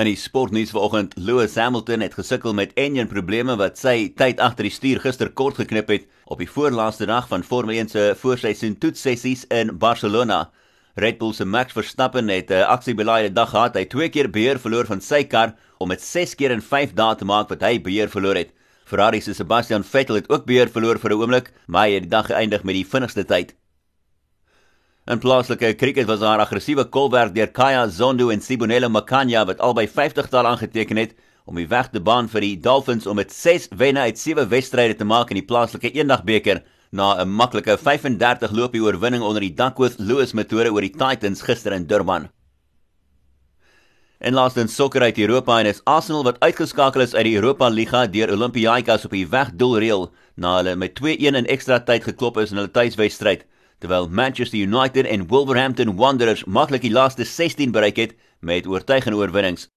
In die sportnuus vanoggend, Lewis Hamilton het gesukkel met enjin probleme wat sy tyd agter die stuur gister kort geknip het op die voorlaaste dag van Formule 1 se voorseisoen toetsessies in Barcelona. Red Bull se Max Verstappen het 'n aksiebelaaide dag gehad. Hy twee keer beheer verloor van sy kar om dit 6 keer in 5 dae te maak wat hy beheer verloor het. Ferrari se Sebastian Vettel het ook beheer verloor vir 'n oomblik, maar hy het die dag geëindig met die vinnigste tyd. In plaaslike kriket was daar aggressiewe kolwerk deur Kaya Zondo en Sibonelo Makanya wat albei 50-tal aangeteken het om die weg te baan vir die Dolphins om met 6 wenne uit 7 wedstryde te maak in die plaaslike eendagbeker na 'n maklike 35 lopie oorwinning onder die Duckworth Lewis metode oor die Titans gister in Durban. En laastens sokker uit Europa en is Arsenal wat uitgeskakel is uit die Europa Liga deur Olympiakos op die weg doelreël na hulle met 2-1 in ekstra tyd geklop is in hulle tuiswedstryd terwyl Manchester United en Wolverhampton Wanderers maklik die laaste 16 bereik het met oortuigende oorwinnings.